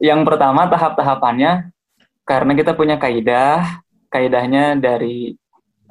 yang pertama tahap-tahapannya karena kita punya kaidah, kaidahnya dari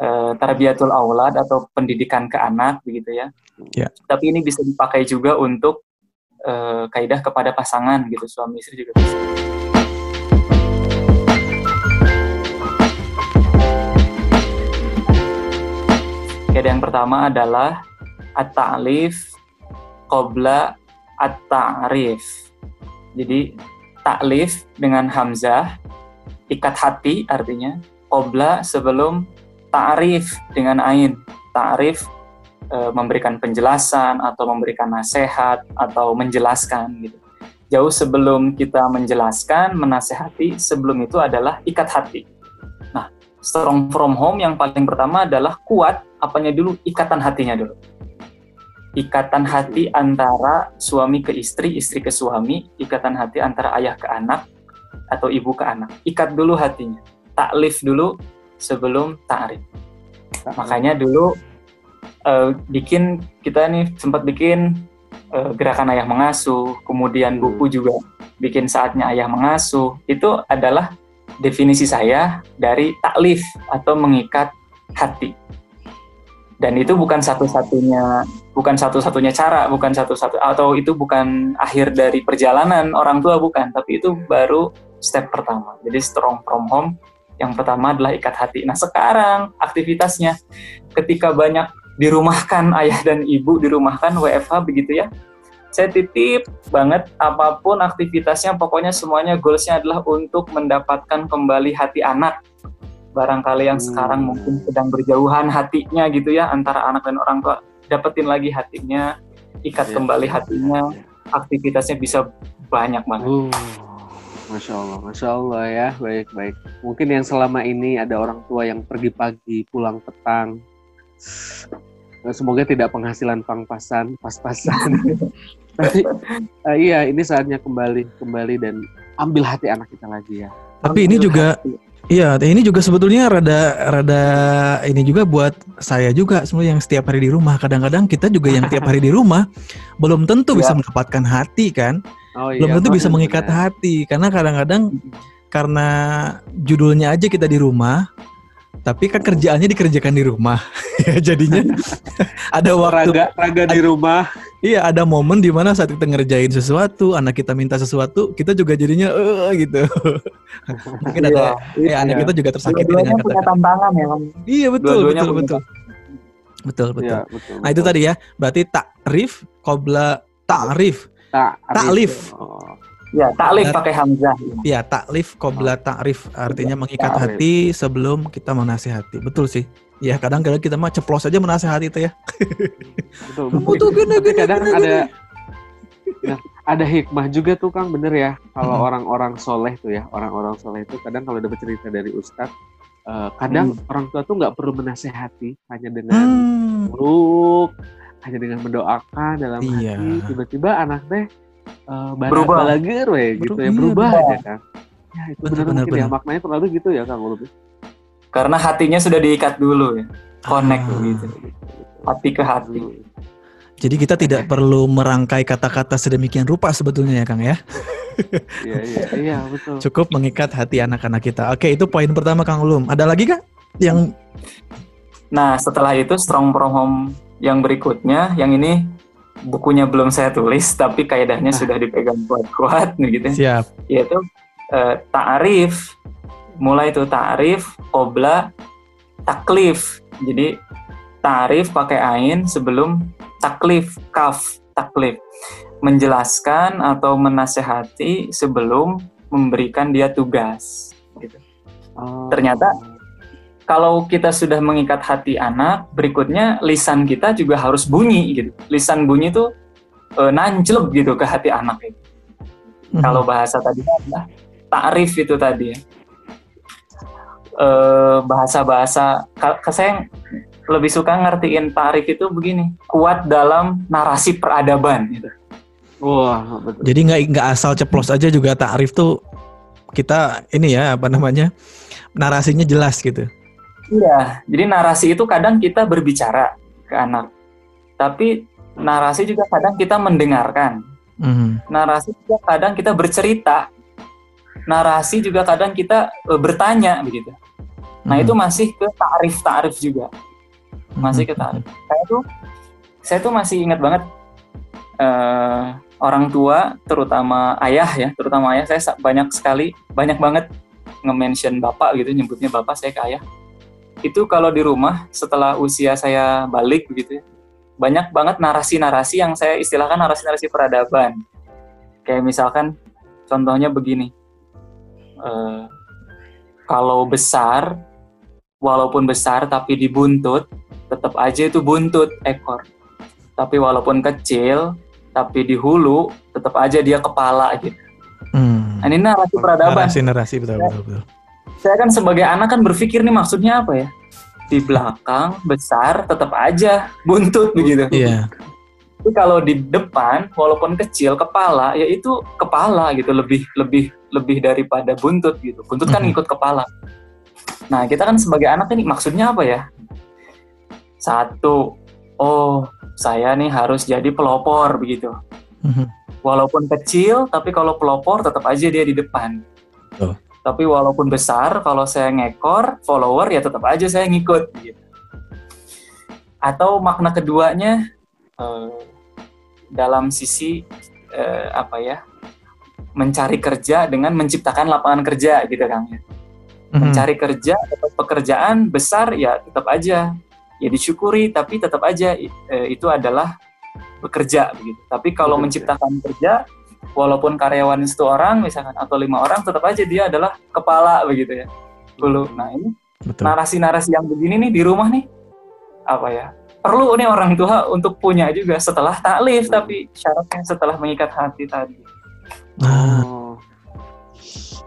uh, tarbiyatul aulad atau pendidikan ke anak begitu ya. Ya. Tapi ini bisa dipakai juga untuk uh, kaidah kepada pasangan gitu, suami istri juga bisa. Kaidah yang pertama adalah at-ta'lif qabla at-ta'rif. Jadi taklif dengan hamzah, ikat hati artinya, qabla sebelum ta'rif dengan ain. Ta'rif e, memberikan penjelasan atau memberikan nasihat atau menjelaskan gitu. Jauh sebelum kita menjelaskan, menasehati, sebelum itu adalah ikat hati. Nah, strong from home yang paling pertama adalah kuat apanya dulu ikatan hatinya dulu ikatan hati antara suami ke istri, istri ke suami, ikatan hati antara ayah ke anak atau ibu ke anak. Ikat dulu hatinya. Taklif dulu sebelum ta'rif. Makanya dulu uh, bikin kita nih sempat bikin uh, gerakan ayah mengasuh, kemudian buku juga bikin saatnya ayah mengasuh. Itu adalah definisi saya dari taklif atau mengikat hati dan itu bukan satu-satunya bukan satu-satunya cara bukan satu-satu atau itu bukan akhir dari perjalanan orang tua bukan. Tapi itu baru step pertama. Jadi strong from home yang pertama adalah ikat hati. Nah sekarang aktivitasnya ketika banyak dirumahkan ayah dan ibu dirumahkan WFH begitu ya saya titip banget apa pun aktivitasnya pokoknya semuanya goalsnya adalah untuk mendapatkan kembali hati anak barangkali yang hmm. sekarang mungkin sedang berjauhan hatinya gitu ya antara anak dan orang tua dapetin lagi hatinya ikat ya, kembali hatinya aktivitasnya bisa banyak banget. Uh, Masya Allah, Masya Allah ya, baik baik. Mungkin yang selama ini ada orang tua yang pergi pagi pulang petang, semoga tidak penghasilan pang-pasan, pas-pasan. Tapi uh, iya, ini saatnya kembali kembali dan ambil hati anak kita lagi ya. Tapi ambil ini juga hati Iya, ini juga sebetulnya rada rada ini juga buat saya juga sebenarnya yang setiap hari di rumah. Kadang-kadang kita juga yang tiap hari di rumah belum tentu ya. bisa mendapatkan hati kan. Oh, iya, belum tentu bisa mengikat hati karena kadang-kadang karena judulnya aja kita di rumah, tapi kan kerjaannya dikerjakan di rumah. ya jadinya ada waktu raga, raga di rumah. Iya, ada momen di mana saat kita ngerjain sesuatu, anak kita minta sesuatu, kita juga jadinya eh uh, gitu. Mungkin ada iya, eh, anak iya. kita juga tersakiti dengan kata-kata. tantangan ya. Iya, betul, betul, betul. Betul, betul. Ya, betul. Nah, itu tadi ya. Berarti takrif qabla ta'rif. Ta'lif. Oh. Ya, taklif pakai hamzah. Ya, taklif qabla ta'rif artinya mengikat hati sebelum kita menasihati. Betul sih. Ya kadang-kadang kita mah ceplos aja menasehati itu ya. Betul. betul. gini, gini, kadang gini, ada Nah, ada hikmah juga tuh Kang bener ya kalau hmm. orang-orang soleh tuh ya orang-orang soleh itu kadang kalau dapat cerita dari Ustadz uh, kadang hmm. orang tua tuh nggak perlu menasehati hanya dengan hmm. meluk hanya dengan mendoakan dalam iya. hati tiba-tiba anak teh uh, berubah lagi gitu ya berubah iya, aja kan ya itu benar benar ya maknanya terlalu gitu ya Kang Ulubi karena hatinya sudah diikat dulu ya. Connect ah. gitu. Hati ke hati. Jadi kita tidak perlu merangkai kata-kata sedemikian rupa sebetulnya ya Kang ya? Iya iya. Iya betul. Cukup mengikat hati anak-anak kita. Oke itu poin pertama Kang Ulum ada lagi kah yang nah setelah itu strong from home yang berikutnya yang ini bukunya belum saya tulis tapi kaidahnya nah. sudah dipegang kuat-kuat gitu siap. Yaitu uh, ta'arif mulai itu ta'rif, qobla, taklif. Jadi ta'rif pakai ain sebelum taklif, kaf, taklif. Menjelaskan atau menasehati sebelum memberikan dia tugas. Gitu. Oh. Ternyata kalau kita sudah mengikat hati anak, berikutnya lisan kita juga harus bunyi gitu. Lisan bunyi itu e, nanclep gitu ke hati anak itu. Hmm. Kalau bahasa tadi adalah ta'rif itu tadi ya bahasa bahasa-bahasa saya lebih suka ngertiin tarif itu begini kuat dalam narasi peradaban gitu. Wah, betul. Jadi nggak nggak asal ceplos aja juga tarif tuh kita ini ya apa namanya narasinya jelas gitu. Iya, jadi narasi itu kadang kita berbicara ke anak, tapi narasi juga kadang kita mendengarkan. Mm. Narasi juga kadang kita bercerita narasi juga kadang kita uh, bertanya begitu. Nah Hmm. itu masih ke tarif tarif juga, masih ke tarif. Saya tuh saya tuh masih ingat banget eh, orang tua, terutama ayah ya, terutama ayah saya sa- banyak sekali, banyak banget nge-mention bapak gitu, nyebutnya bapak saya ke ayah. Itu kalau di rumah setelah usia saya balik begitu, ya, banyak banget narasi-narasi yang saya istilahkan narasi-narasi peradaban. Kayak misalkan contohnya begini, eh, kalau besar, walaupun besar tapi dibuntut, tetap aja itu buntut ekor. Tapi walaupun kecil, tapi di hulu, tetap aja dia kepala gitu. Hmm. Nah, ini narasi peradaban. Narasi narasi betul betul betul. Saya kan sebagai anak kan berpikir nih maksudnya apa ya? Di belakang besar tetap aja buntut begitu. Iya. Tapi kalau di depan walaupun kecil kepala ya itu kepala gitu lebih lebih lebih daripada buntut gitu. Buntut kan Mhm. ikut kepala. Nah, kita kan sebagai anak ini maksudnya apa ya? Satu, oh, saya nih harus jadi pelopor begitu. Mhm. Walaupun kecil, tapi kalau pelopor tetap aja dia di depan. Betul. Tapi walaupun besar, kalau saya ngekor, follower ya tetap aja saya ngikut. Gitu. Atau makna keduanya eh, dalam sisi eh, apa ya, mencari kerja dengan menciptakan lapangan kerja gitu kan ya. Mhm. Mencari kerja atau pekerjaan besar ya tetap aja ya disyukuri, tapi tetap aja eh, itu adalah bekerja begitu. Tapi kalau menciptakan kerja, walaupun karyawan satu orang misalkan atau lima orang, tetap aja dia adalah kepala begitu ya. Dulu, nah ini narasi-narasi yang begini nih di rumah nih apa ya? Perlu nih orang tua untuk punya juga setelah taklif, tapi syaratnya setelah mengikat hati tadi. Nah, Oh.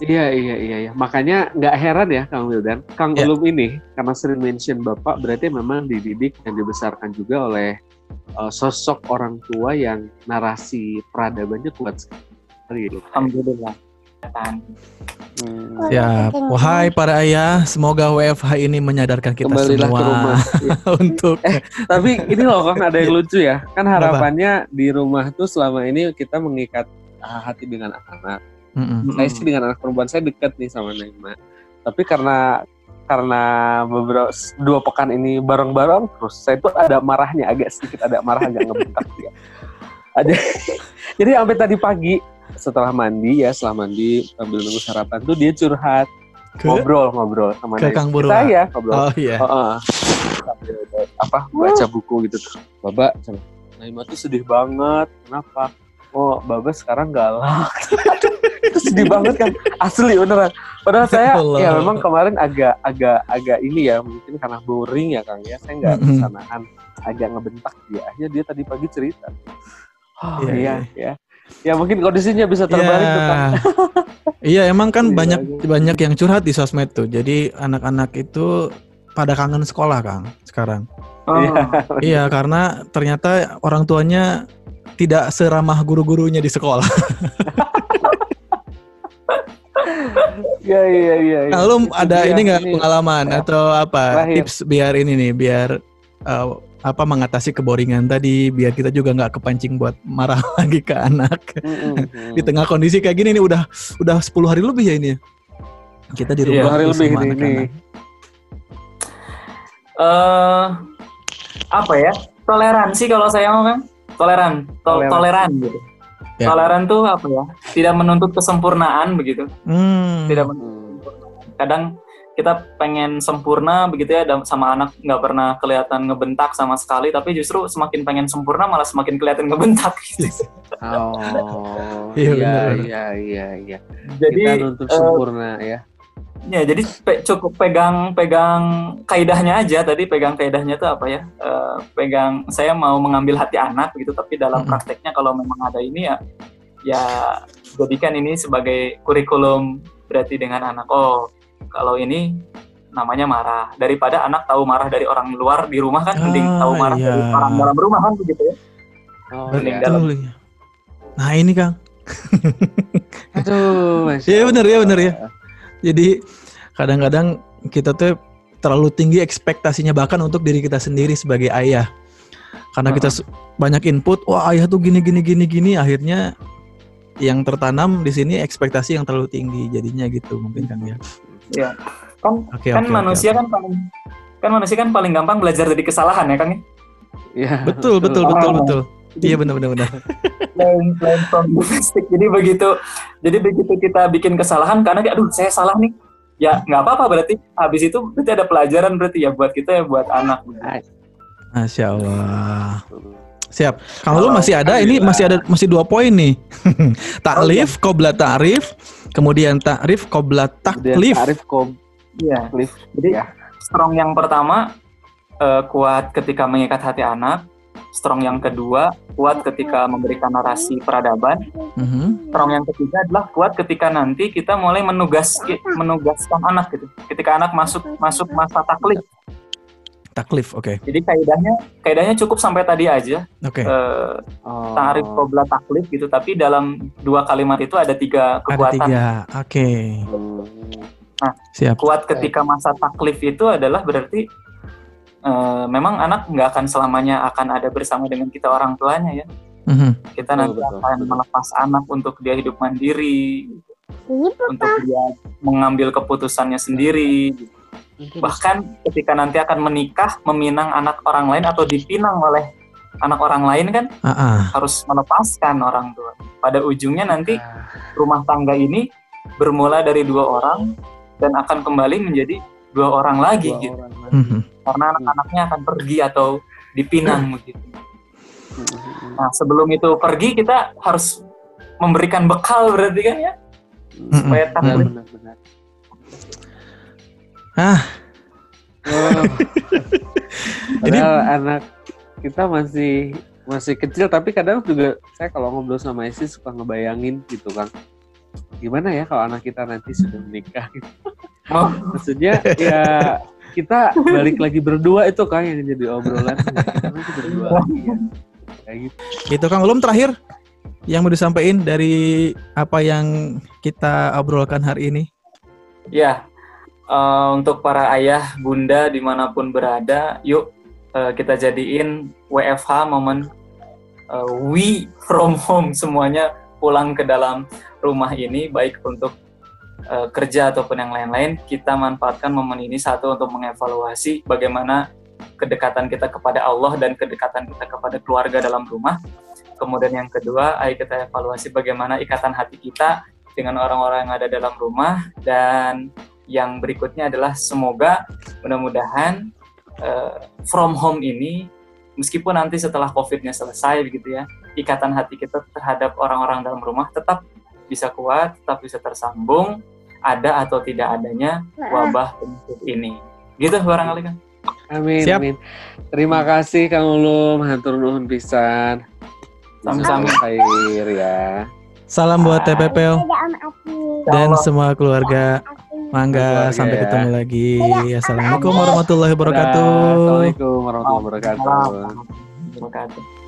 Iya iya iya iya. Makanya nggak heran ya Kang Wildan. Kang Ya. Ulum ini karena sering mention Bapak berarti memang dididik dan dibesarkan juga oleh uh, sosok orang tua yang narasi peradabannya kuat sekali. Alhamdulillah. Hmm. ya, wahai para ayah, semoga WFH ini menyadarkan kita Kembalilah semua ke rumah. Iya. untuk Tapi ini loh Kang ada yang lucu ya. Kan harapannya di rumah tuh selama ini kita mengikat uh, hati dengan anak-anak. Mm-mm. saya sih dengan anak perempuan saya dekat nih sama Naima tapi karena karena beberapa dua pekan ini bareng-bareng terus saya tuh ada marahnya agak sedikit ada marah agak ngebentak dia ada jadi sampai tadi pagi setelah mandi ya setelah mandi sambil nunggu sarapan tuh dia curhat ke ngobrol ngobrol sama ke. Kang Burwa. saya ngobrol Oh iya. Heeh. Sambil apa baca buku gitu tuh. Baba. Naima tuh sedih banget. Kenapa? Oh, Baba sekarang galak. itu sedih banget kan. Asli beneran. Padahal saya Allah. ya memang kemarin agak agak agak ini ya mungkin karena boring ya Kang ya. Saya nggak nahan agak ngebentak dia. Akhirnya dia tadi pagi cerita. Oh Iya, iya ya. Ya mungkin kondisinya bisa terbalik tuh Kang. Iya, emang kan Iya, banyak iya. banyak yang curhat di sosmed tuh. Jadi anak-anak itu pada kangen sekolah, Kang, sekarang. Oh, Iya. Iya, karena ternyata orang tuanya tidak seramah guru-gurunya di sekolah. Iya iya iya. iya. Nah, lu ada ini nggak pengalaman ya, atau apa lahir. tips biar ini nih, biar eh, apa mengatasi keboringan tadi, biar kita juga nggak kepancing buat marah lagi ke anak Mm-mm, mm. di tengah kondisi kayak gini nih udah udah 10 hari lebih ya ini. ya. Kita di Iya, rumah hari lebih sama ini, anak-anak. eh apa ya? Toleransi kalau saya mau kan? Toleran, Tol- Toleran. toleran gitu. Ya. Toleran tuh apa ya? Tidak menuntut kesempurnaan begitu. Hmm. Tidak menuntut kesempurnaan. Kadang kita pengen sempurna begitu ya sama anak nggak pernah kelihatan ngebentak sama sekali tapi justru semakin pengen sempurna malah semakin kelihatan ngebentak gitu. Oh, Iya, iya, iya, iya, iya. Jadi Kita nuntut eh, sempurna ya. Ya, jadi pe- cukup pegang pegang kaidahnya aja tadi pegang kaidahnya itu apa ya? Eh, pegang saya mau mengambil hati anak gitu, tapi dalam prakteknya kalau memang ada ini ya, ya jadikan ini sebagai kurikulum berarti dengan anak. Oh, kalau ini namanya marah daripada anak tahu marah dari orang luar di rumah kan mending Ah, tahu marah dari iya. orang dalam rumah kan begitu ya. Oh, Mending iya. dalam. Iya. Nah ini Kang. Aduh, Iya, bener ya, bener ya. Jadi kadang-kadang kita tuh terlalu tinggi ekspektasinya bahkan untuk diri kita sendiri sebagai ayah. Karena kita su- banyak input, wah ayah tuh gini gini gini gini, akhirnya yang tertanam di sini ekspektasi yang terlalu tinggi jadinya gitu mungkin kan ya. Iya. Kan Oke kan oke, manusia oke. kan paling kan manusia kan paling gampang belajar dari kesalahan ya Kang. ya? Iya. betul betul Oh. betul betul. Iya benar benar benar. From. Jadi begitu jadi begitu kita bikin kesalahan karena aduh saya salah nih. Ya nggak apa-apa berarti habis itu berarti ada pelajaran berarti ya buat kita ya buat anak. Masya Allah. Betul. Siap. Kalau lu masih ada ini masih ada masih dua poin nih. taklif, qobla ta'rif, kemudian qobla Kemudian taklif. tarif kom Iya. taklif. Jadi Ya. strong yang pertama eh, kuat ketika mengikat hati anak. Strong yang kedua kuat ketika memberikan narasi peradaban. Mhm. Strong yang ketiga adalah kuat ketika nanti kita mulai menugas menugaskan anak gitu. Ketika anak masuk masuk masa taklif. Taklif, oke. Jadi kaidahnya kaidahnya cukup sampai tadi aja. Oke. Eh, Oh. tarif qobla taklif gitu. Tapi dalam dua kalimat itu ada tiga Ada kekuatan. tiga. Oke. Hmm. Siap. kuat ketika masa taklif itu adalah berarti eh, memang anak nggak akan selamanya akan ada bersama dengan kita orang tuanya ya Mhm. kita nanti betul, akan betul. melepas anak untuk dia hidup mandiri untuk dia mengambil keputusannya sendiri bahkan ketika nanti akan menikah meminang anak orang lain atau dipinang oleh anak orang lain kan Ah, ah. harus melepaskan orang tua pada ujungnya nanti Ah, rumah tangga ini bermula dari dua orang dan akan kembali menjadi dua orang lagi dua gitu orang lagi. Mhm. karena anak-anaknya akan pergi atau dipinang begitu. Hmm. Nah sebelum itu pergi kita harus memberikan bekal berarti kan ya supaya Mm-mm. Taklif. Benar, benar, benar. Ah. Oh. Jadi- anak kita masih masih kecil tapi kadang juga saya kalau ngobrol sama istri suka ngebayangin gitu kan gimana ya kalau anak kita nanti sudah menikah gitu. Oh, maksudnya ya kita balik lagi berdua itu kan yang jadi obrolan kita nanti berdua lagi ya kayak gitu Itu Kang Ulum terakhir yang mau disampaikan dari apa yang kita obrolkan hari ini. ya eh, untuk para ayah bunda di mana pun berada, yuk eh, kita jadiin WFH momen eh, we from home semuanya pulang ke dalam rumah ini baik untuk eh, kerja ataupun yang lain-lain kita manfaatkan momen ini satu untuk mengevaluasi bagaimana kedekatan kita kepada Allah dan kedekatan kita kepada keluarga dalam rumah. Kemudian yang kedua, ayo kita evaluasi bagaimana ikatan hati kita dengan orang-orang yang ada dalam rumah dan yang berikutnya adalah semoga mudah-mudahan eh, from home ini meskipun nanti setelah COVID-nya selesai begitu ya, ikatan hati kita terhadap orang-orang dalam rumah tetap bisa kuat, tetap bisa tersambung, ada atau tidak adanya wabah penyakit ini. Gitu barangkali kan. amin Siap. amin terima kasih Kang Ulum hatur nuhun pisan Sami-sami. Khair ya Salam buat TPPL dan semua keluarga. Mangga Keluarga sampai ya. ketemu lagi. Assalamualaikum warahmatullahi wabarakatuh. Assalamualaikum warahmatullahi wabarakatuh Terima kasih.